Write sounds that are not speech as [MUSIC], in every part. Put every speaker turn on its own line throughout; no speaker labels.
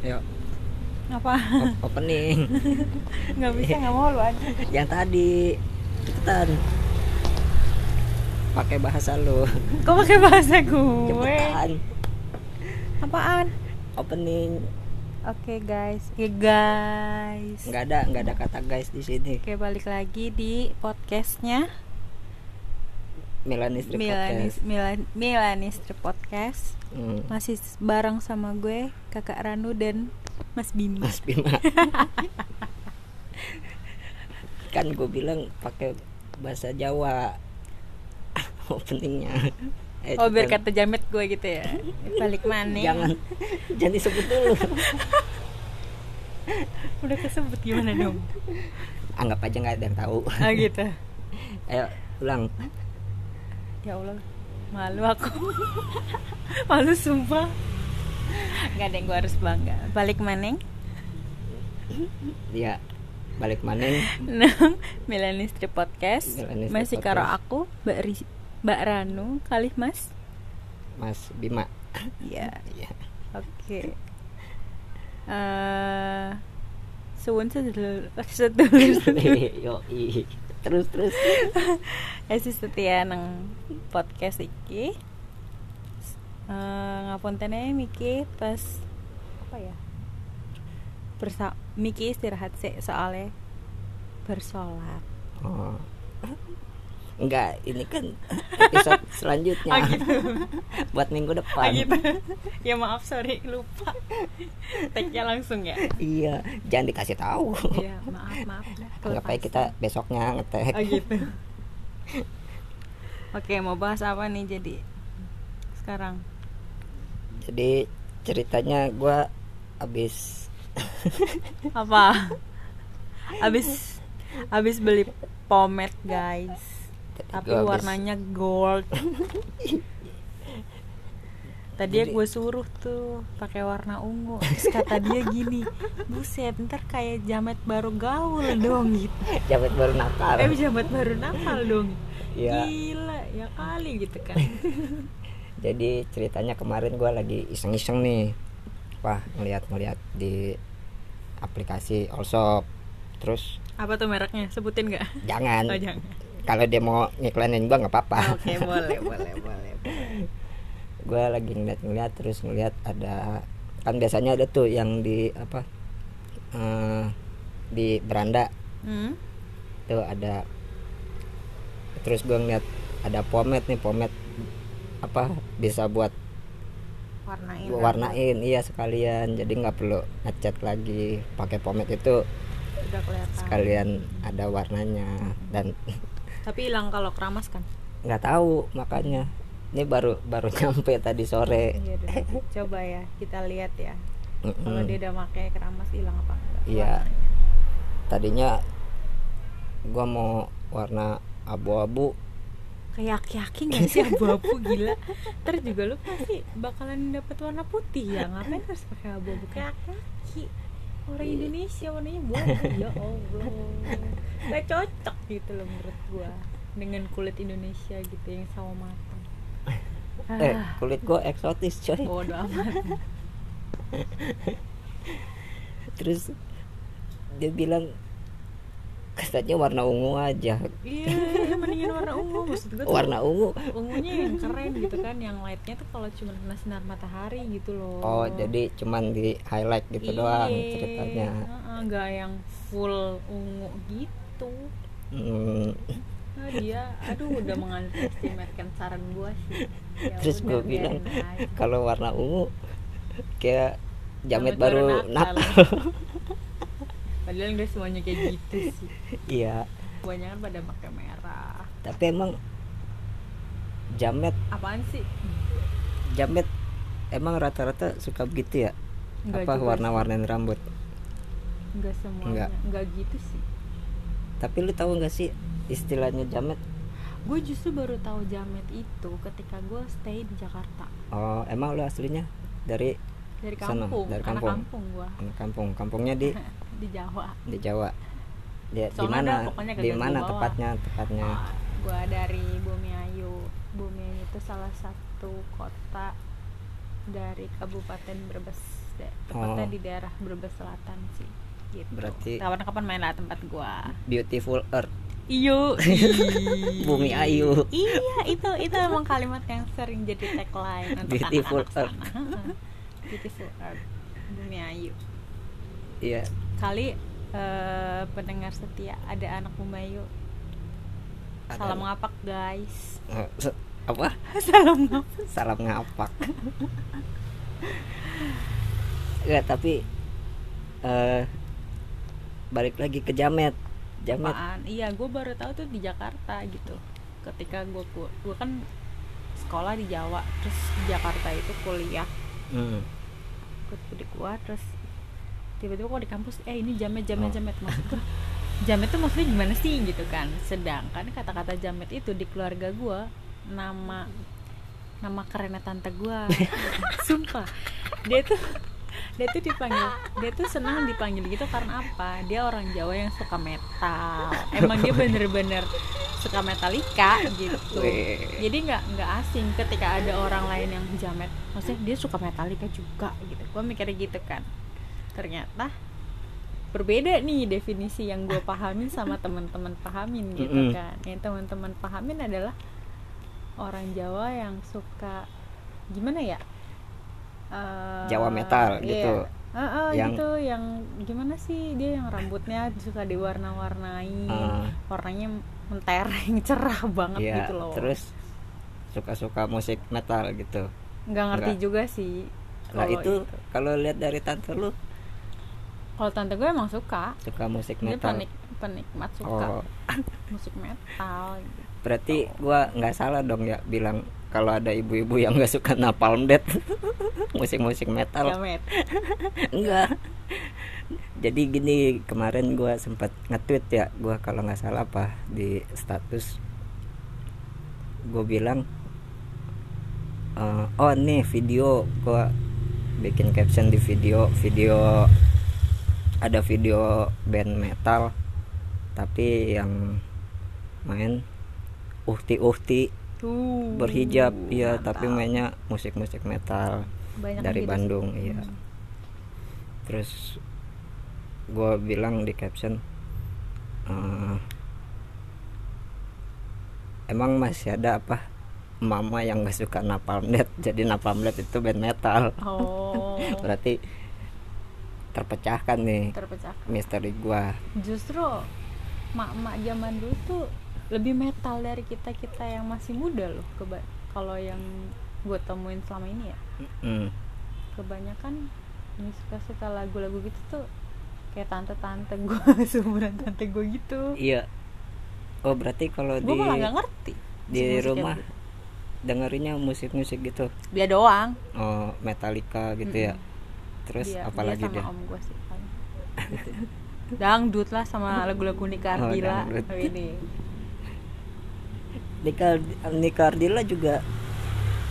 Yuk,
Apa?
op- opening. [LAUGHS]
Nggak bisa, nggak mau lu aja.
Yang tadi cepetan. Pakai bahasa lu.
Kok pakai bahasa gue?
Cepetan.
Apaan?
Opening.
Oke guys, Oke guys.
Nggak ada, nggak ada kata guys di sini.
Oke balik lagi di podcastnya
Milanistri
Milanis
Podcast.
Milan Milanistri Podcast.
Hmm.
Masih bareng sama gue, Kakak Ranu dan Mas Bima.
Mas Bima. [LAUGHS] kan gue bilang pakai bahasa Jawa [LAUGHS] openingnya. Eh,
Oh biar kata jamet gue gitu ya. Balik mana?
jangan jangan disebut dulu. [LAUGHS]
Udah kesebut gimana dong?
Anggap aja nggak ada yang tahu.
Ah gitu.
Ayo ulang.
Ya Allah, malu aku. [LAUGHS] malu sumpah. Gak ada yang gue harus bangga. Balik maneng.
Ya balik maneng
Nang Milanistri Podcast.
Milanistri
Masih
Podcast.
karo aku, Mbak Ri Mbak Ranu, kali Mas.
Mas Bima.
Iya.
Iya.
Oke. Eh suwun [LAUGHS] sedulur [LAUGHS] sedulur
Yo terus terus. [LAUGHS]
Esi setia nang podcast iki. Eh ngapunten ae Miki pas apa ya? Bersa Miki istirahat sih soalnya bersolat.
Oh. Enggak, ini kan episode [LAUGHS] selanjutnya.
Ah, gitu.
Buat minggu
Ah
depan.
gitu. ya maaf sorry lupa. Tag-nya langsung ya.
Iya, jangan dikasih tahu.
Iya, maaf maaf.
Aja kita besoknya ngetek.
Oh gitu. Oke, mau bahas apa nih jadi sekarang?
Jadi ceritanya gua abis
Apa? Abis abis beli pomade, guys. Tapi
Gua abis-
warnanya gold. Tadi
Jadi-
gue suruh tuh pakai warna ungu. Terus kata dia gini, buset, ntar kayak jamet baru gaul dong gitu.
jabat baru nakal.
Eh jamet baru nakal dong.
Iya.
Gila, ya kali gitu kan. [LAUGHS]
Jadi ceritanya kemarin gua lagi iseng-iseng nih. Wah, ngeliat-ngeliat di aplikasi Allshop. Terus
Apa tuh mereknya? Sebutin nggak?
jangan.
Oh, jangan.
Kalau dia mau ngiklanin gua nggak apa-apa.
Oke, boleh, boleh, boleh. [LAUGHS]
gue lagi ngeliat-ngeliat terus ngeliat ada kan biasanya ada tuh yang di apa eh, di beranda
Hmm?
tuh ada terus gue ngeliat ada pomade nih pomade apa bisa buat
Warnain.
gua warnain iya sekalian jadi nggak perlu ngecat lagi pakai pomade itu
Udah kelihatan.
sekalian ada warnanya dan
Tapi hilang kalau keramas kan?
nggak tahu makanya ini baru baru [LAUGHS] nyampe tadi sore
Iya deh. [LAUGHS] Coba ya kita lihat ya. Kalau
Mm-mm.
dia udah pakai keramas hilang apa enggak?
Iya.
warnanya.
tadinya gua mau warna abu-abu
Kayak aki-aki gak sih abu-abu gila Ntar juga lu pasti bakalan dapet warna putih ya Ngapain harus pakai abu-abu kayak aki-aki Orang
Iya.
Indonesia warnanya abu-abu [LAUGHS] Ya Allah. Gak cocok gitu loh menurut gua Dengan kulit Indonesia gitu yang sama matang [LAUGHS]
eh
Ah,
kulit gua eksotis coy.
Bodo amat. [LAUGHS]
Terus dia bilang katanya warna ungu aja.
Iya mendingan warna ungu Maksud gua tuh.
Warna ungu.
Ungunya yang keren gitu kan yang lightnya tuh kalau cuma kena sinar matahari gitu loh.
Oh jadi cuman di highlight gitu doang
Iya,
ceritanya
nggak yang full ungu gitu.
Hmm,
nah, dia aduh udah mengantisipasikan saran gua sih. Ya
terus gue bilang kalau warna ungu kayak jamet
Jamet
baru
baru
nakal.
Padahal nggak semuanya kayak gitu sih. [LAUGHS]
Iya.
Kebanyakan pada pakai merah.
Tapi emang jamet.
Apaan sih?
Jamet. Emang rata-rata suka begitu ya?
Nggak
apa
juga
warna-warnain rambut?
Sih. nggak semuanya.
Nggak.
nggak gitu sih.
Tapi lu tahu nggak sih istilahnya jamet?
Gue justru baru tahu jamet itu ketika gue stay di Jakarta.
Oh emang lu aslinya dari
dari
Sana,
kampung.
Dari
anak
kampung.
kampung gue
anak kampung. Kampungnya di [LAUGHS]
di Jawa.
Di Jawa. Di, di mana? di mana tepatnya? Tepatnya.
Gue dari Bumiayu. Bumiayu itu salah satu kota dari Kabupaten Brebes tepatnya
Oh.
di daerah Brebes Selatan sih gitu.
Berarti-
kapan-kapan main lah tempat gua.
Beautiful earth.
Iyo. [LAUGHS]
Bumi Ayu.
iya itu itu emang kalimat yang sering jadi tagline untuk
Beautiful
sana. Heeh. [LAUGHS] beautiful earth. Bumi Ayu
iya
kali eh, pendengar setia ada anak Bumi Ayu
Ada.
salam ngapak guys
Eh, apa [LAUGHS]
salam ngapak
salam ngapak Enggak, tapi eh balik lagi ke Jamet. Jamet.
apaan iya gue baru tahu tuh di Jakarta gitu ketika gue gue kan sekolah di Jawa terus di Jakarta itu kuliah
Hmm.
ikut gua terus tiba-tiba kok di kampus eh ini jamet jamet
Oh.
jamet. Maksud gua jamet tuh maksudnya gimana sih? Gitu kan. Sedangkan kata-kata jamet itu di keluarga gua nama nama kerennya tante gua. [LAUGHS] Sumpah. Dia tuh dia tuh dipanggil dia tuh senang dipanggil gitu karena apa? Dia orang Jawa yang suka metal. Emang dia bener-bener suka metalika gitu. Jadi nggak nggak asing ketika ada orang lain yang jamet. Maksudnya dia suka metalika juga gitu. Gue mikirnya gitu kan ternyata berbeda nih definisi yang gue pahamin sama teman-teman pahamin gitu kan yang teman-teman pahamin adalah orang Jawa yang suka gimana ya Eh,
Jawa metal
iya.
gitu.
Eh, eh,
Yang-
gitu yang gimana sih dia yang rambutnya suka diwarna-warnain
Ah.
warnanya mentereng [LAUGHS] cerah banget
Iya,
gitu loh
terus suka-suka musik metal gitu.
nggak ngerti
Nggak.
juga sih
Nah,
kalau
itu kalau lihat dari tante lu
kalau tante gue emang suka.
Suka musik
dia
metal.
penik penikmat suka.
Oh, [LAUGHS]
musik metal gitu.
berarti gua nggak salah dong ya bilang kalau ada ibu-ibu yang nggak suka Napalm Death. [LAUGHS] Musik-musik metal.
Jamet.
enggak [LAUGHS] jadi gini kemarin gua sempat nge-tweet ya gua kalau nggak salah apa di status. Gue bilang eh, oh nih video gua bikin caption di video video ada video band metal tapi yang main uhti-uhti
Tuh,
berhijab iya
mantap.
tapi mainnya musik-musik metal
Banyak
dari
gitu.
Bandung iya
Hmm.
terus gue bilang di caption eh, emang masih ada apa mama yang gak suka Napalm Death jadi Napalm Death itu band metal
oh [LAUGHS]
berarti terpecahkan nih.
Terpecahkan.
Misteri gua.
Justru mak-mak zaman dulu tuh lebih metal dari kita kita yang masih muda loh keba kalau yang gue temuin selama ini ya.
Mm,
kebanyakan yang suka-suka lagu-lagu gitu tuh kayak tante-tante gue [LAUGHS] seumuran tante gue gitu.
Iya. Oh berarti kalau
gue
di
malah nggak ngerti
di rumah
gitu.
dengerinnya musik-musik gitu?
Dia doang.
Oh Metallica gitu ya?
Mm-mm.
Terus
dia,
apalagi
dia
dia,
sama om gue sih paling. Gitu. dangdut lah sama lagu-lagu Nika
Oh,
ini.
Nika Nika Ardila juga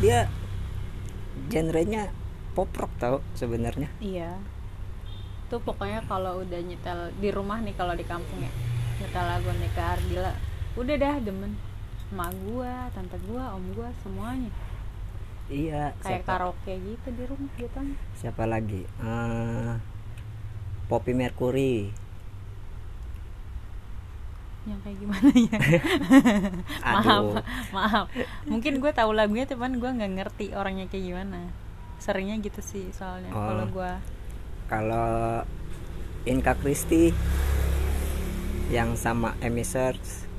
dia genrenya pop rock tau sebenarnya.
Iya. Tuh pokoknya kalau udah nyetel di rumah nih kalau di kampung ya nyetel lagu Nika Ardila udah dah demen. Emak gua tante gua om gua semuanya
iya
kayak
siapa,
karaoke gitu di rumah gitu
siapa lagi? Eh, Poppy Mercury.
Yang kayak gimana ya? [LAUGHS] Maaf maaf. Mungkin gue tahu lagunya cuman gue nggak ngerti orangnya kayak gimana. Seringnya gitu sih soalnya
Oh.
kalau gue
kalau Inka Christie yang sama Search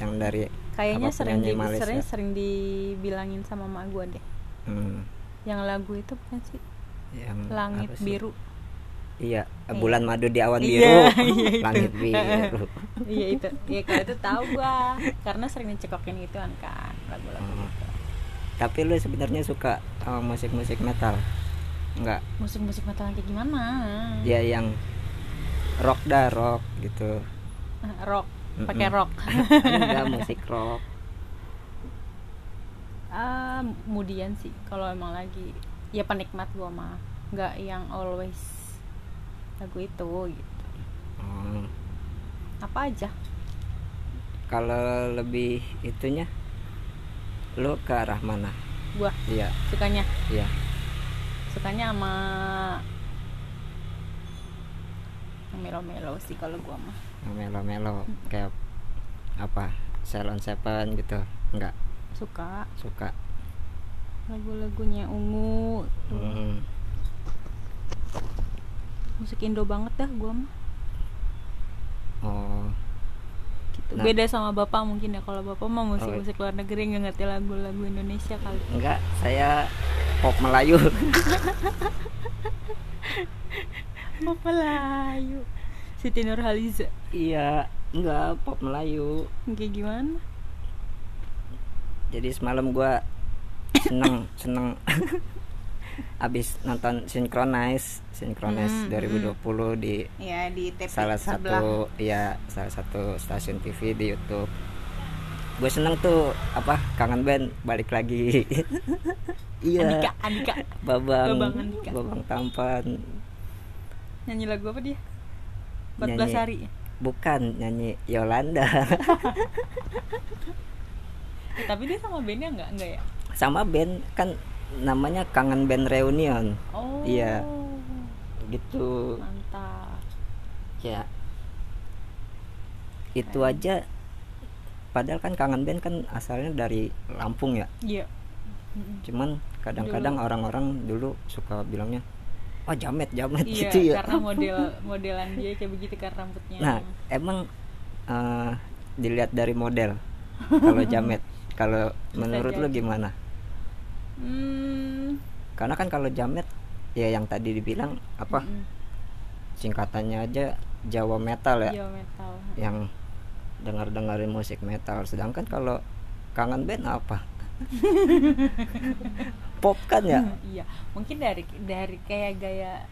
yang dari
kayaknya sering di, sering sering dibilangin sama mak gue deh
Hmm,
yang lagu itu bukan sih?
Yang
langit
sih?
biru.
Iya
Iya.
bulan madu di awan
Iya,
biru. [LAUGHS]
iya itu.
langit biru. [LAUGHS]
Iya itu. Iya kalau itu tahu gue karena sering dicekokin gituan kan lagu-lagu
Oh.
gitu.
Tapi lu sebenarnya suka uh, musik-musik metal? Enggak?
Musik-musik metal kayak gimana?
Ya yang rock dah rock gitu. [LAUGHS]
Rock. Pakai rock.
Enggak musik rock
Ah, kemudian sih kalau emang lagi ya penikmat gua mah. Nggak yang always lagu itu gitu.
Oh,
apa aja.
Kalau lebih itunya lu ke arah mana?
Gua?
Iya.
Sukanya?
Iya.
Sukanya sama melo-melo sih kalau gua mah.
Melo-melo kayak apa? Salon Seven gitu enggak
suka.
Suka.
Lagu-lagunya ungu tuh.
Hmm.
musik Indo banget dah gua mah.
Oh.
Gitu.
Nah.
beda sama bapak mungkin ya. Kalau bapak mah musik
Oh.
musik luar negeri nggak ngerti lagu-lagu Indonesia kali.
Enggak saya pop Melayu. [LAUGHS]
Apa Melayu. Siti Nurhaliza.
Iya enggak pop Melayu.
Kayak gimana
jadi semalam gua seneng [COUGHS] seneng. [LAUGHS] Abis nonton Synchronize Synchronize
Hmm,
2020 di
ya di TV
salah satu ya salah satu stasiun TV di YouTube. Gue seneng tuh apa kangen band balik lagi. [LAUGHS] Iya.
Andika Andika.
Babang
Babang Andika.
babang tampan.
Nyanyi lagu apa dia? 14
Nyanyi.
hari.
Bukan nyanyi Yolanda [LAUGHS]
tapi dia sama bandnya nggak nggak ya?
Sama band kan namanya kangen band reunion.
Oh.
Iya. gitu.
Mantap.
Ya. Itu aja. Padahal kan kangen band kan asalnya dari Lampung ya?
Iya.
Cuman kadang-kadang orang-orang dulu suka bilangnya oh jamet jamet
iya
gitu ya.
karena model modelan dia kayak begitu kan rambutnya.
Nah emang eh, dilihat dari model kalau jamet [LAUGHS] kalau menurut lo
jadi.
gimana?
Hmm,
karena kan kalau jamet ya yang tadi dibilang apa?
Mm-mm.
singkatannya aja Jawa metal ya.
Iya, metal.
Yang dengar dengerin musik metal. Sedangkan kalau kangen band apa? [LAUGHS] Pop kan ya?
Iya. Mungkin dari dari kayak gaya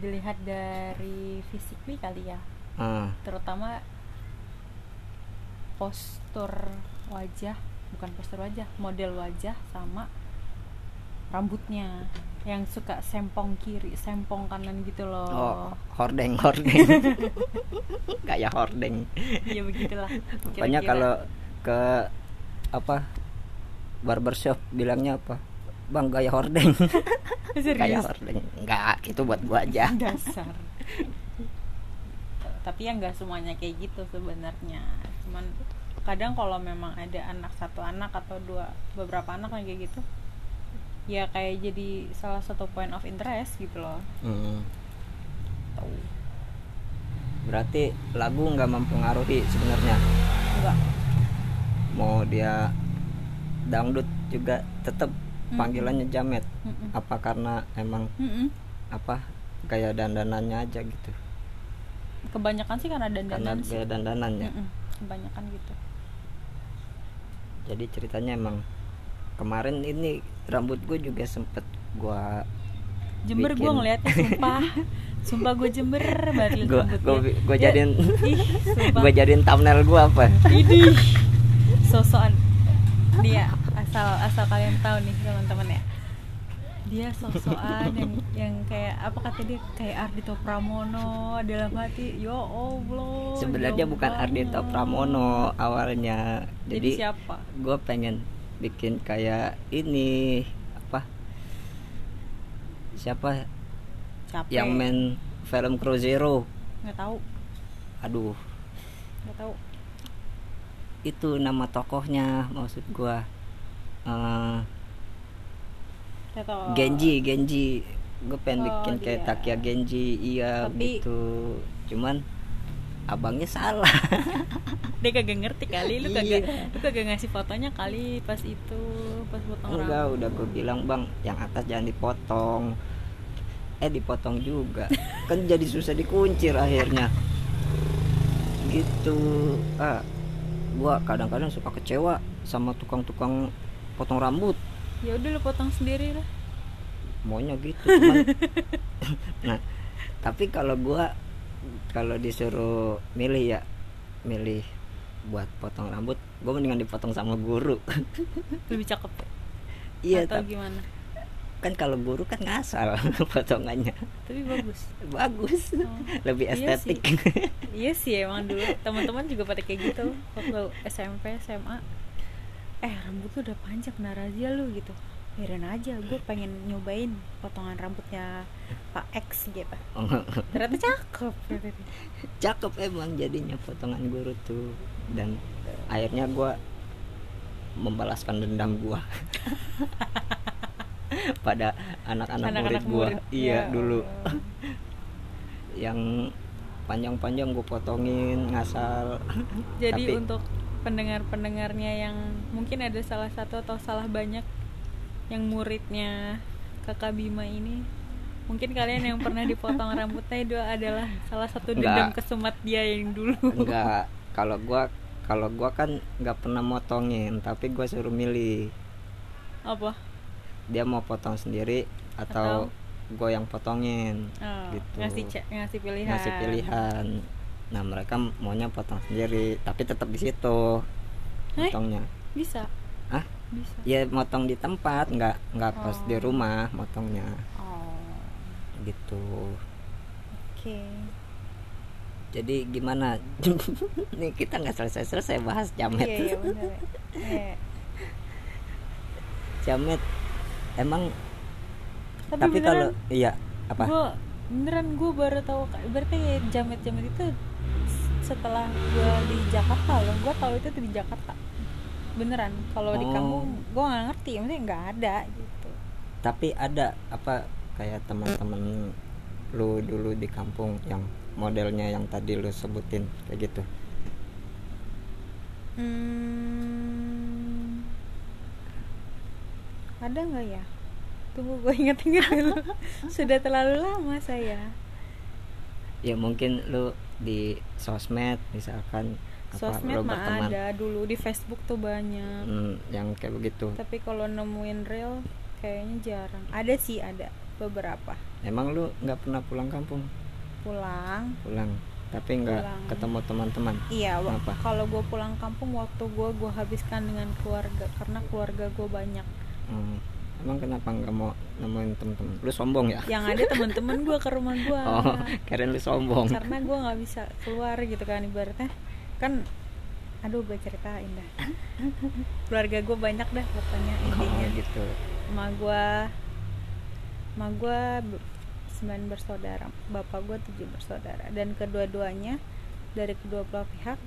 dilihat dari fisik nih kali ya.
Ah,
terutama postur wajah bukan postur wajah model wajah sama rambutnya yang suka sempong kiri sempong kanan gitu
oh
loh
hordeng hordeng. [LAUGHS] Kayak hordeng.
Iya begitulah.
Pokoknya
Kira-kira.
kalau ke apa barbershop bilangnya apa? Bang gaya hordeng. [LAUGHS] Kayak hordeng. Enggak itu buat gua aja. [LAUGHS]
Dasar. Tapi ya nggak semuanya kayak gitu sebenarnya. Cuman kadang kalau memang ada anak satu anak atau dua beberapa anak kayak gitu ya kayak jadi salah satu point of interest gitu loh
Hmm,
Tuh.
berarti lagu nggak mempengaruhi sebenarnya
enggak
mau dia dangdut juga tetap
Mm-mm.
panggilannya jamet
Mm-mm.
apa karena emang
Mm-mm.
apa gaya dandanannya aja gitu
kebanyakan sih karena
karena
dandanan sih
gaya dandanannya
Mm-mm. kebanyakan gitu
jadi ceritanya emang kemarin ini rambut gue juga sempet gua
Jember gue ngeliatnya sumpah. [LAUGHS] Sumpah gue Jember banget
gue gue gue
Ya,
jadiin [LAUGHS] gue jadiin thumbnail gue apa?
Idih Sosokan. Dia asal asal kalian tahu nih teman-teman ya Dia sosokan yang yang kayak apa kata dia kayak Ardito Pramono dalam hati ya Allah
sebenarnya bukan Ardito. Pramono awalnya.
Jadi,
jadi
siapa?
gue pengen bikin kayak ini apa? Siapa?
Capek.
Yang main film Crow Zero.
Nggak tahu.
Aduh.
Nggak tahu.
Itu nama tokohnya maksud
nggak tahu
Genji Genji. Gue pengen
Oh,
bikin kayak
dia.
Takia Genji iya
Tapi-
gitu. Cuman abangnya salah. [LAUGHS]
Dia kagak ngerti kali lu kagak
Iya.
lu kagak ngasih fotonya kali pas itu pas potong
enggak
rambut.
udah gue bilang bang yang atas jangan dipotong. Eh dipotong juga. [LAUGHS] Kan jadi susah dikuncir akhirnya. Gitu. Ah gua kadang-kadang suka kecewa sama tukang-tukang potong rambut
ya udah lu potong sendiri lah.
Maunya gitu cuman [LAUGHS] nah tapi kalau gua kalau disuruh milih ya milih buat potong rambut gua mendingan dipotong sama guru. [LAUGHS]
Lebih cakep ya?
iya
atau
tapi
gimana?
kan kalau guru kan ngasal [LAUGHS] potongannya.
Tapi bagus.
Bagus.
Oh,
lebih
iya
estetik.
Iya sih emang dulu teman-teman juga pada kayak gitu. Waktu SMP SMA eh rambut lu udah panjang kena razia lu gitu. Biarin aja gue pengen nyobain potongan rambutnya Pak X gitu. [LAUGHS] Ternyata cakep
cakep emang jadinya potongan guru tuh dan akhirnya gua membalaskan dendam gua. [LAUGHS] Pada anak-anak murid gua.
murid.
iya
Ya
dulu [LAUGHS] yang panjang-panjang gue potongin ngasal.
Jadi
Tapi-
untuk pendengar-pendengarnya yang mungkin ada salah satu atau salah banyak yang muridnya kakak Bima ini. Mungkin kalian yang pernah dipotong rambutnya itu adalah salah satu
Enggak.
dendam kesumat dia yang dulu.
Enggak. [LAUGHS] Kalau gua kalau gua kan nggak pernah motongin tapi gua suruh milih.
Apa?
Dia mau potong sendiri atau, gue yang potongin
Oh,
Gitu.
ngasih ngasih pilihan.
Ngasih pilihan nah mereka maunya potong sendiri tapi tetap di situ
Eh?
potongnya
bisa?
Ah
bisa.
Ya motong di tempat nggak nggak pas di
Oh.
rumah motongnya.
Oh.
Gitu.
Oke.
Jadi gimana? [LAUGHS] Nih kita nggak selesai selesai bahas jamet.
Iya iya [LAUGHS] ya. Eh,
jamet emang
tapi,
tapi kalau iya apa?
Gue beneran gue baru tahu berarti jamet jamet itu setelah gue di Jakarta loh. Gue tahu itu tuh di Jakarta. Beneran kalau di
Oh.
kampung gue nggak ngerti maksudnya nggak ada gitu.
Tapi ada apa kayak teman-teman lu dulu di kampung yang modelnya yang tadi lu sebutin kayak gitu?
Hmm, ada nggak ya? Tunggu gue inget-inget dulu. [LAUGHS] Sudah terlalu lama saya.
Ya mungkin lu di sosmed misalkan apa
sosmed
lu
mah ada dulu di Facebook tuh banyak.
Hmm, yang kayak begitu.
Tapi kalau nemuin real kayaknya jarang. Ada sih ada beberapa.
Emang lu nggak pernah pulang kampung?
Pulang.
Pulang tapi nggak ketemu teman-teman?
Iya
Kenapa?
kalau gue pulang kampung waktu gue gue habiskan dengan keluarga karena keluarga gue banyak.
Hmm, emang kenapa nggak mau nemuin teman-teman lu sombong ya?
Yang ada teman-teman gue ke rumah gue [LAUGHS]
oh keren lu sombong.
Karena gue nggak bisa keluar gitu kan ibaratnya. Kan aduh gue ceritain dah. Keluarga gue banyak dah pokoknya
oh
intinya.
gitu.
Emak gue emak gue sembilan bersaudara bapak gue tujuh bersaudara. Dan kedua-duanya dari kedua belah pihak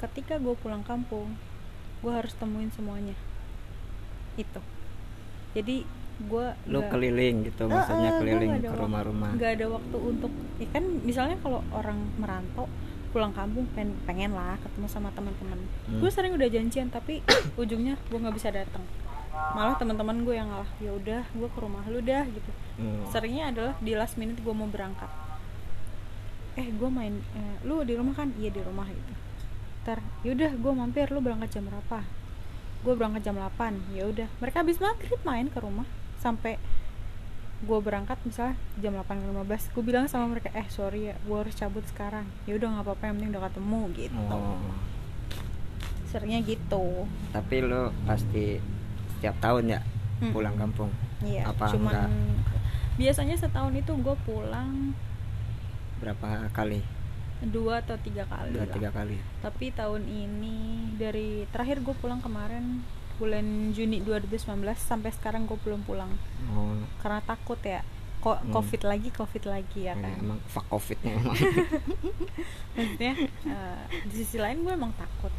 ketika gue pulang kampung gue harus temuin semuanya. Itu jadi gue
lu keliling gitu maksudnya keliling ke rumah-rumah.
nggak ada waktu untuk ya kan misalnya kalau orang merantau pulang kampung pengen, pengen lah ketemu sama teman-teman.
Hmm.
gue sering udah janjian tapi [COUGHS] ujungnya gue nggak bisa datang malah teman-teman gue yang ngalah ya udah gue ke rumah lu dah gitu.
Hmm.
seringnya adalah di last minute gue mau berangkat. Eh gue main eh, lu di rumah kan? Iya di rumah gitu. Ntar yaudah gue mampir lu berangkat jam berapa gue berangkat jam 8 ya udah. Mereka habis maghrib main ke rumah sampai gue berangkat misalnya jam 8.15 gue bilang sama mereka eh sorry ya gue harus cabut sekarang. Ya udah nggak apa-apa yang penting udah ketemu gitu.
Oh.
Seringnya gitu.
Tapi lu pasti setiap tahun ya
Mm.
pulang kampung?
Iya
Apa
cuman
enggak?
biasanya setahun itu gue pulang
berapa kali
dua atau tiga kali
dua
lah.
tiga kali.
Tapi tahun ini dari terakhir gue pulang kemarin bulan Juni 2019 sampai sekarang gue belum pulang.
Oh.
Karena takut ya kok
Hmm.
covid lagi covid lagi ya
ini
kan?
emang fuck covidnya [LAUGHS] emang.
Maksudnya eh, di sisi lain gue emang takut.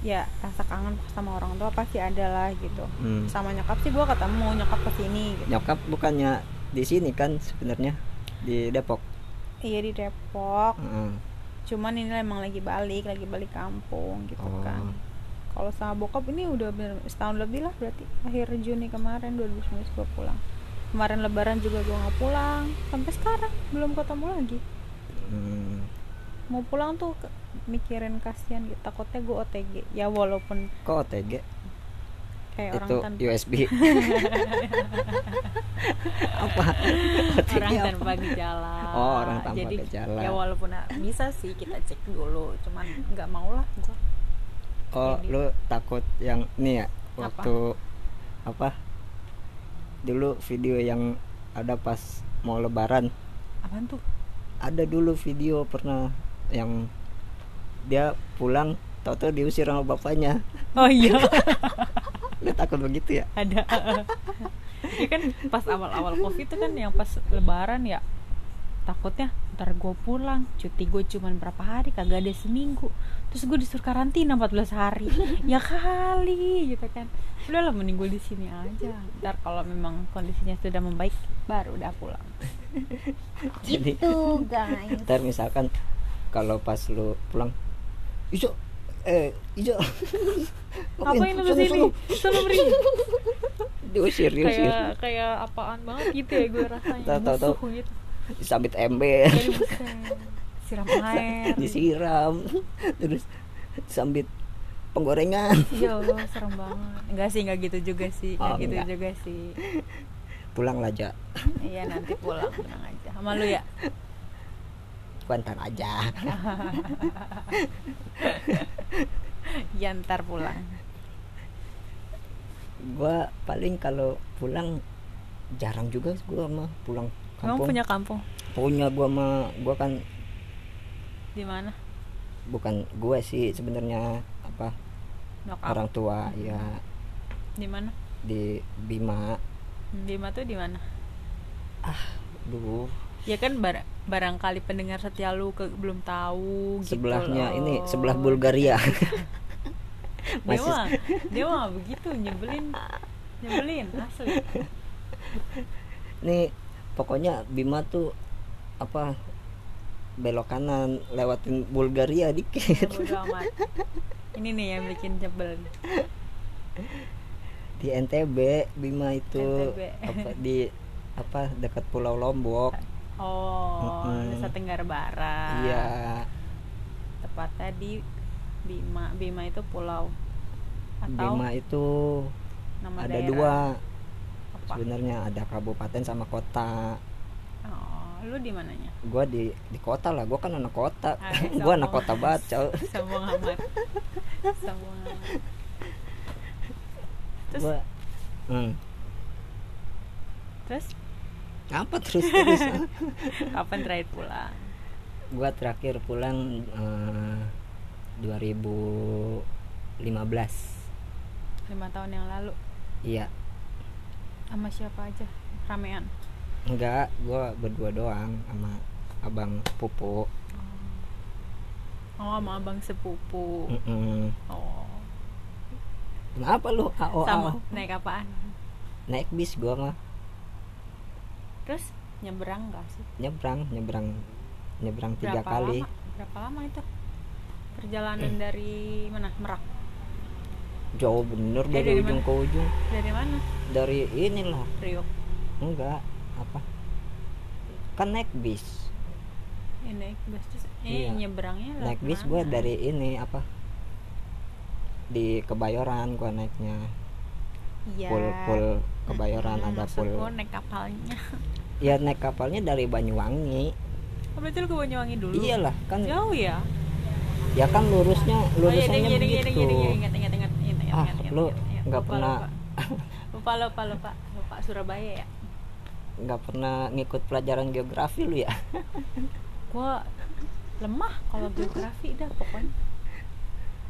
Ya rasa kangen sama orang tua pasti ada lah gitu.
Hmm.
sama nyokap sih gue ketemu nyokap ke sini gitu.
Nyokap bukannya di sini kan sebenarnya? Di Depok
iya di Depok.
Heeh.
cuman ini emang lagi balik lagi balik kampung gitu
Oh.
kan. Kalau sama bokap ini udah bener, setahun lebih lah berarti. Akhir Juni kemarin 2019 gue pulang. Kemarin lebaran juga gue nggak pulang. Sampai sekarang belum ketemu lagi.
Hmm.
mau pulang tuh mikirin kasihan gitu. Takutnya gue OTG ya walaupun
kok OTG
kayak orang
itu
tanpa
USB [LAUGHS] apa?
Orang
apa?
tanpa gejala.
Oh, orang tanpa
jadi
gejala.
ya walaupun bisa sih kita cek dulu cuman nggak mau lah gue
oh
Jadi-
lu takut yang nih ya
Apa?
waktu apa? Dulu video yang ada pas mau lebaran.
Apaan tuh?
Ada dulu video pernah yang dia pulang tahu-tahu diusir sama bapaknya.
Oh iya [LAUGHS]
lu takut begitu ya?
Ada. Ya kan pas awal-awal covid itu kan yang pas lebaran ya takutnya ntar gue pulang. Cuti gue cuman berapa hari kagak ada seminggu. Terus gue disuruh karantina 14 hari. Ya kali gitu kan. Udahlah mending gue di sini aja. Ntar kalau memang kondisinya sudah membaik baru udah pulang.
Jadi
tuh guys.
ntar misalkan kalau pas lu pulang ijo eh ijo
ngapain [LAUGHS] lu ke sini sana beri. [LAUGHS]
Diusir diusir.
Kayak kayak apaan banget gitu ya gue rasanya.
Tahu, tahu.
musuh gitu
disambit ember.
Buset, siram air.
Disiram. Terus disambit penggorengan.
Ya Allah serem banget. Enggak sih enggak gitu juga sih. Enggak
Oh,
gitu
enggak.
juga sih.
Pulang lah aja
iya nanti pulang tenang aja. Sama lu ya
aja. [LAUGHS]
Ya ntar pulang.
Gua paling kalau pulang jarang juga gua mah pulang
kamu
kampung.
punya kampung?
Punya gua mah gua kan
di mana?
Bukan gua sih sebenarnya apa
nyokap.
orang tua ya.
Di mana?
Di Bima.
Bima tuh di mana?
Dulu
ya kan bar- barangkali pendengar setia lu ke, belum tahu gitu
sebelahnya
loh.
ini sebelah Bulgaria. [LAUGHS] [LAUGHS]
Dia
masih
mah dia mah begitu nyebelin. Nyebelin asli.
Nih pokoknya Bima tuh apa belok kanan lewatin Bulgaria dikit.
Ini nih yang bikin nyebel
di NTB Bima itu
NTB.
apa di apa dekat Pulau Lombok [LAUGHS]
oh
Mm-mm.
Nusa Tenggara Barat.
Iya.
Tepatnya di Bima Bima itu pulau atau
Bima itu
nama
ada
daerah?
dua.
Apa?
Sebenarnya ada kabupaten sama kota.
Oh lu di mananya?
Gua di di kota lah. Gua kan anak kota.
Ah, [LAUGHS]
gua anak kota banget cow.
sombong amat. Sombong amat. Terus?
Gua hmm.
terus
apa terus terus [LAUGHS]
kapan terakhir pulang?
Gua terakhir pulang eh, 2015
lima tahun yang lalu?
Iya.
Sama siapa aja? Ramean?
Enggak gua berdua doang sama abang pupu.
Oh. Sama abang sepupu.
Mm-mm.
oh.
Kenapa lu AO
sama naik apaan?
Naik bis gua mah
terus nyebrang gak sih?
Nyebrang nyebrang nyebrang tiga
berapa
kali.
lama? Berapa lama itu? Perjalanan dari mana? Merak?
Jauh bener
Eh,
dari,
dari
ujung
mana?
ke ujung.
Dari mana?
Dari inilah.
Priok
enggak apa? Kan naik bis.
Ya, naik bus terus? Eh
Iya.
nyebrangnya lewat
naik bis gua dari ini apa? Di Kebayoran gua naiknya.
Iya.
Pul pul Kebayoran
Hmm,
ada pul
gua naik kapalnya [LAUGHS]
ya naik kapalnya dari Banyuwangi.
Oh, berarti lu ke Banyuwangi dulu?
Iyalah kan
jauh ya?
Ya kan lurusnya
oh iya iya, iya, iya, iya,
begitu.
ingat ingat ingat ingat
Ah, lu nggak pernah-
lupa lupa lupa. Lupa Surabaya ya?
Nggak pernah ngikut pelajaran geografi lu ya? [LAUGHS]
Gua lemah kalau geografi dah pokoknya.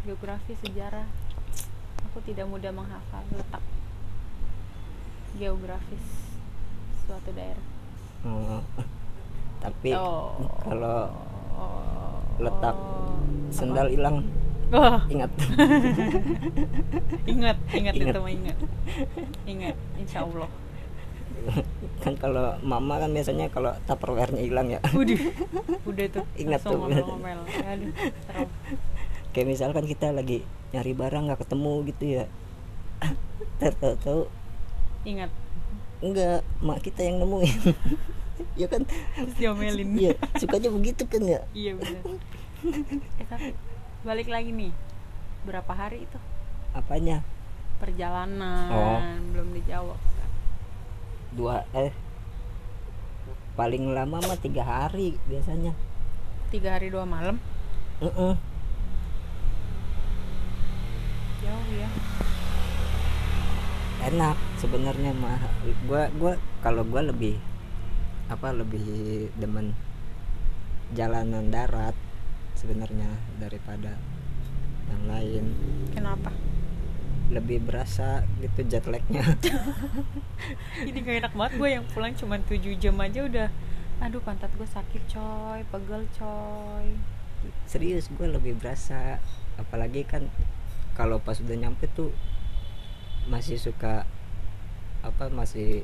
Geografi sejarah. Aku tidak mudah menghafal letak geografis suatu daerah
Oh, [LAUGHS] tapi
Oh.
kalau letak sendal hilang
Wah,
ingat [LAUGHS]
ingat, ingat,
Ingat.
itu mah ingat. Ingat, insya Allah.
kan kalau mama kan biasanya kalau tupperware-nya hilang ya
Udah, [LAUGHS] udah tuh.
Ingat tuh.
ngomel-ngomel. Aduh,
kayak misalkan kita lagi nyari barang nggak ketemu gitu ya tahu-tahu
Ingat,
enggak mak kita yang nemuin [LAUGHS] ya kan
terus diomelin.
iya sukanya begitu kan ya
Iya benar. Eh tapi balik lagi nih. Berapa hari itu
apanya
perjalanan
Oh.
belum dijawab kan?
dua eh paling lama mah tiga hari biasanya
Tiga hari dua malam.
Heeh.
Jauh ya.
enak sebenarnya mah gua gua kalau gua lebih apa lebih demen jalanan darat sebenarnya daripada yang lain.
Kenapa?
lebih berasa gitu jet lagnya. [LAUGHS]
Ini gak enak banget gue yang pulang cuma 7 jam aja udah Aduh pantat gue sakit coy, pegel coy.
Serius gue lebih berasa. Apalagi kan kalau pas udah nyampe tuh masih suka apa masih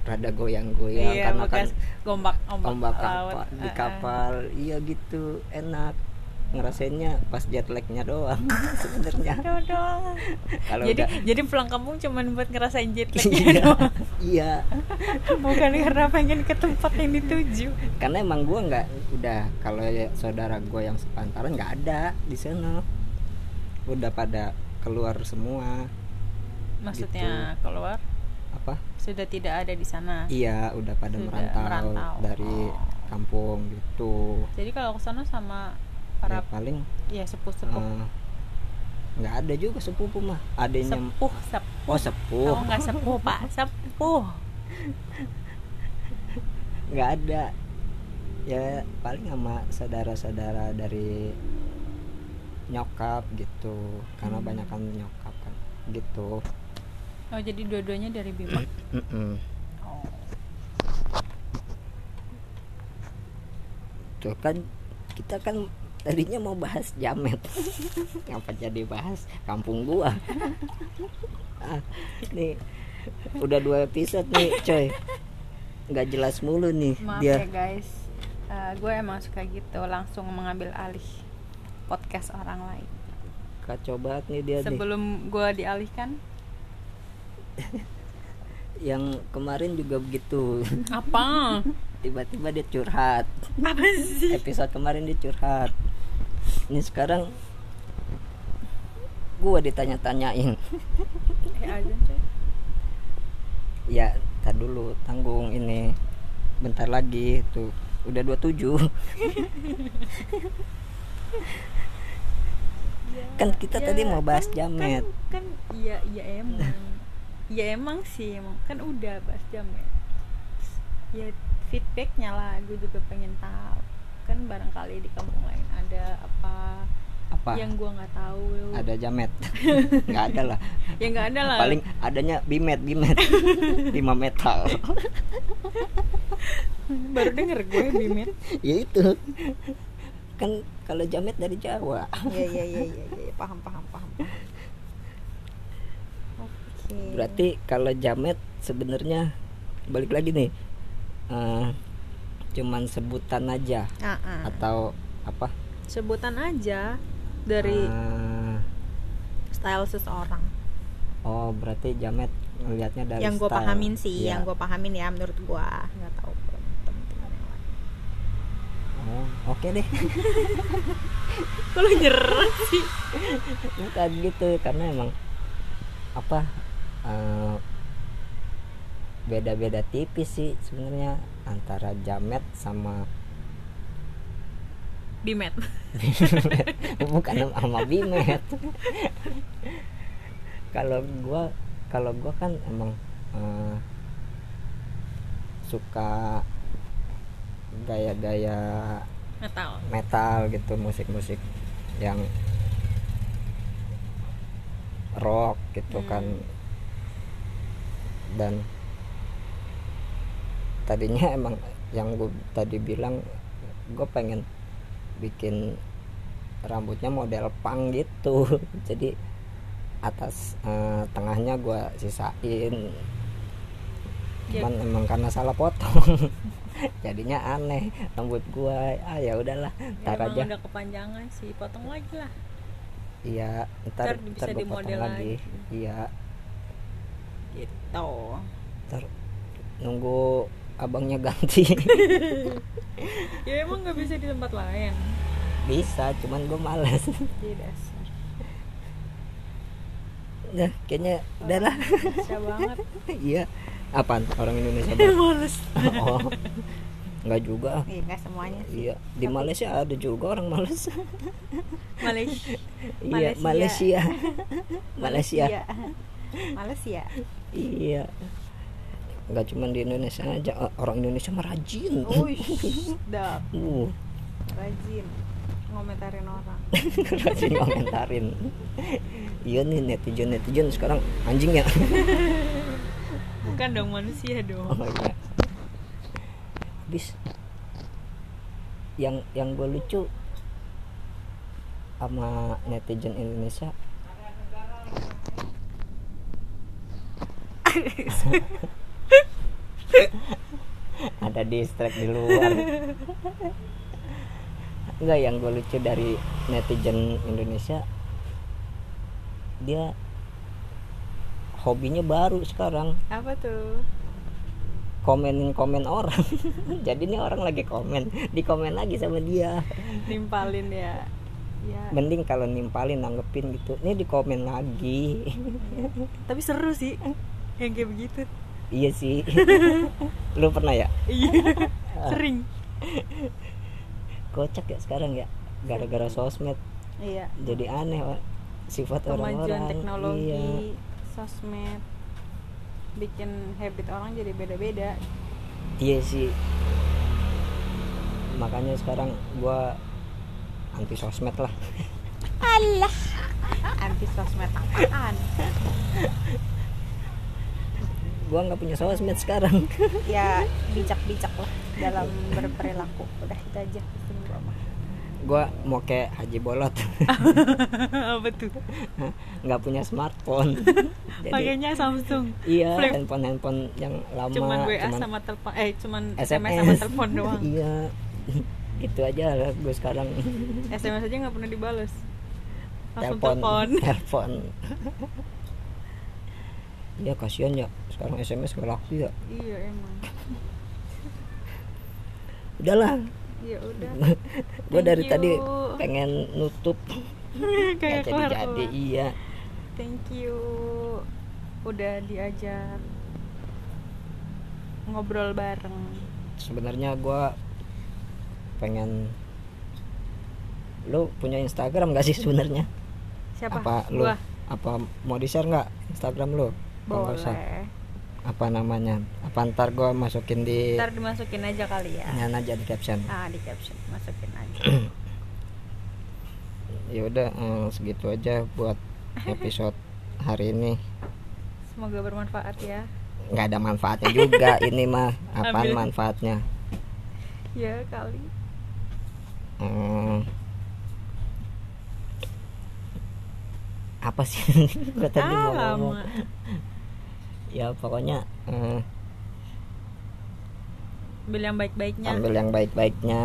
rada goyang-goyang
Iya,
karena kan
gombak ombak,
ombak
laut.
kapal, di
Ah, ah.
kapal. Iya gitu enak. Ngerasainnya pas jet lagnya doang [LAUGHS] sebenarnya. Kalau
jadi
udah
jadi pulang kampung cuman buat ngerasain jet lag
iya.
doang. [LAUGHS]
iya.
Bukan karena pengen ke tempat yang dituju.
Karena emang gua nggak udah kalau ya saudara gua yang sepantaran nggak ada di sana. Udah pada keluar semua.
Maksudnya keluar
apa?
Sudah tidak ada di sana.
Iya udah pada
Sudah
merantau,
merantau.
dari
Oh.
kampung gitu.
Jadi kalau ke sana sama
ya,
para
paling
ya sepuh sepuh
eh, nggak ada juga sepupu mah. Adanya
sepuh sepuh.
Oh sepuh.
Oh nggak sepuh pak [LAUGHS] sepuh.
Nggak ada. Ya paling sama saudara-saudara dari nyokap gitu. Karena
Hmm.
banyak kan nyokap kan gitu
oh jadi dua-duanya dari Bima?
Mm-mm.
oh.
tuh kan kita kan tadinya mau bahas jamet. [LAUGHS] Ngapa jadi bahas? Kampung gua. Ah, nih udah dua episode nih coy. Nggak jelas mulu nih
maaf
dia.
ya guys. Eh, gue emang suka gitu langsung mengambil alih podcast orang lain.
Kacau banget nih dia
sebelum gue dialihkan [LAUGHS]
yang kemarin juga begitu.
Apa? [LAUGHS]
Tiba-tiba dia curhat.
Apa sih?
Episode kemarin dia curhat. Ini sekarang gua ditanya-tanyain.
Coy [LAUGHS]
ya tar dulu tanggung ini. Bentar lagi tuh. Udah 27 kan kita
Ya,
tadi mau bahas
kan-
jamet.
kan, kan iya iya emang ya emang sih emang. Kan udah bahas jamet ya. Feedbacknya lah. Gue juga pengen tahu. Kan barangkali di kampung lain ada apa
apa?
yang gua nggak tahu.
Ada jamet. [LAUGHS] Nggak ada lah.
Ya nggak ada lah.
Paling adanya bimet bimet. [LAUGHS] Lima metal. [LAUGHS]
Baru denger gue bimet.
Ya itu. Kan kalau jamet dari Jawa.
Ya ya ya ya ya. Paham paham paham oke.
Berarti kalau jamet sebenarnya balik lagi nih eh, cuman sebutan aja
Ah, ah.
atau apa?
Sebutan aja dari
Eh,
style seseorang.
Oh berarti jamet ngelihatnya dari
yang gue pahamin sih
Iya.
yang gue pahamin ya menurut gue nggak tahu kalau teman-teman yang lain.
Oh, oke deh. [LAUGHS]
Kalau nyerah sih?
Bukan gitu karena emang apa eh, beda-beda tipis sih sebenarnya antara jamet sama
bimet. [LAUGHS]
Bukan sama bimet. [LAUGHS] Kalau gua kalau gua kan emang eh, suka gaya-gaya
tahu
metal gitu musik-musik yang rock gitu
Hmm.
kan dan tadinya [LAUGHS] emang yang gue tadi bilang gue pengen bikin rambutnya model pang gitu. [LAUGHS] Jadi atas eh, tengahnya gue sisain.
Ya.
cuman emang karena salah potong. [LAUGHS] Jadinya aneh rambut gua. Ah ya udahlah
Ya,
ntar aja.
udah kepanjangan sih potong lagi lah.
Iya ntar
Ntar bisa
ntar gua potong
dimodel
lagi.
lagi.
iya
gitu.
Ntar nunggu abangnya ganti. [LAUGHS]
Ya emang nggak bisa di tempat lain.
Bisa cuman gue males.
Dasar.
Nah kayaknya udahlah
bisa banget. [LAUGHS]
Iya. Apaan? Orang Indonesia [LAUGHS] banget?
males.
Oh. Nggak juga.
Iya nggak semuanya sih.
Iya. Di Malaysia ada juga orang males.
Malaysia.
Iya Malaysia. Malaysia.
Malaysia
iya. Nggak cuma di Indonesia aja orang Indonesia mah rajin.
Uish, [LAUGHS] dap,
uh.
Rajin. ngomentarin orang. [LAUGHS]
Rajin komentarin iya nih netizen netizen sekarang. Anjing ya. [LAUGHS]
Bukan dong manusia
oh
dong
iya. Habis. Yang yang gue lucu sama netizen Indonesia ada distract di luar. Enggak yang gue lucu dari netizen Indonesia dia hobinya baru sekarang.
Apa tuh?
Komenin komen orang. [LAUGHS] Jadi ini orang lagi komen. Di komen lagi sama dia.
Nimpalin ya. Ya.
Mending kalau nimpalin nanggepin gitu. Ini di komen lagi.
Tapi seru sih yang kayak begitu.
Iya sih. [LAUGHS] Lu pernah ya?
Iya. [LAUGHS] Sering.
Kocak ya sekarang ya gara-gara sosmed.
Iya.
Jadi aneh Wak. sifat
kemajuan
orang-orang.
Teknologi
iya
sosmed bikin habit orang jadi beda-beda.
Iya sih. Makanya sekarang gua anti sosmed lah. [LAUGHS]
Allah anti sosmed apaan
gua nggak punya sosmed sekarang. [LAUGHS]
Ya bijak-bijak lah dalam berperilaku. Udah itu aja. Gua mah
gua mau kayak Haji Bolot. [LAUGHS]
Apa tuh [LAUGHS]
nggak punya smartphone. Jadi
pakainya Samsung.
Iya
Flip.
handphone handphone yang lama
cuman WA
cuman
sama telepon eh cuman
SMS,
SMS sama telepon doang.
Iya. Gitu aja lah gue sekarang.
SMS aja nggak pernah dibalas langsung
telepon.
telepon
ya kasihan ya. Sekarang SMS gak laku ya.
Iya emang.
Udahlah.
Ya udah. [LAUGHS]
Gue dari
you.
tadi pengen nutup. [LAUGHS]
Kayak
jadi jadi iya.
Thank you. Udah diajar. Ngobrol bareng.
Sebenarnya gue pengen lu punya Instagram gak sih sebenarnya?
Siapa?
Apa lu
gua?
apa mau di share nggak Instagram lu Apa nggak usah?
boleh.
Apa namanya? Apa ntar gue masukin di
ntar dimasukin aja kali ya.
Nyan aja di caption.
Ah di caption. Masukin aja. [CLEARS THROAT]
Ya udah eh, segitu aja buat episode hari ini.
Semoga bermanfaat ya.
Nggak ada manfaatnya juga [LAUGHS] ini mah. Apaan
Ambil.
manfaatnya?
Ya kali.
Hmm. apa sih? [LAUGHS] Gua tadi mau
ah
ngomong. Ya pokoknya eh,
ambil yang baik-baiknya.
ambil yang baik-baiknya.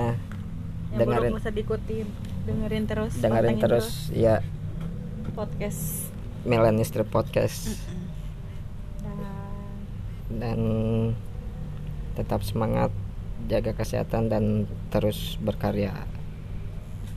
Yang
dengerin-
masa diikutin. Dengerin terus
dengerin
pantengin
terus ya.
Podcast.
Millennial Podcast.
Dan
dan tetap semangat jaga kesehatan dan terus berkarya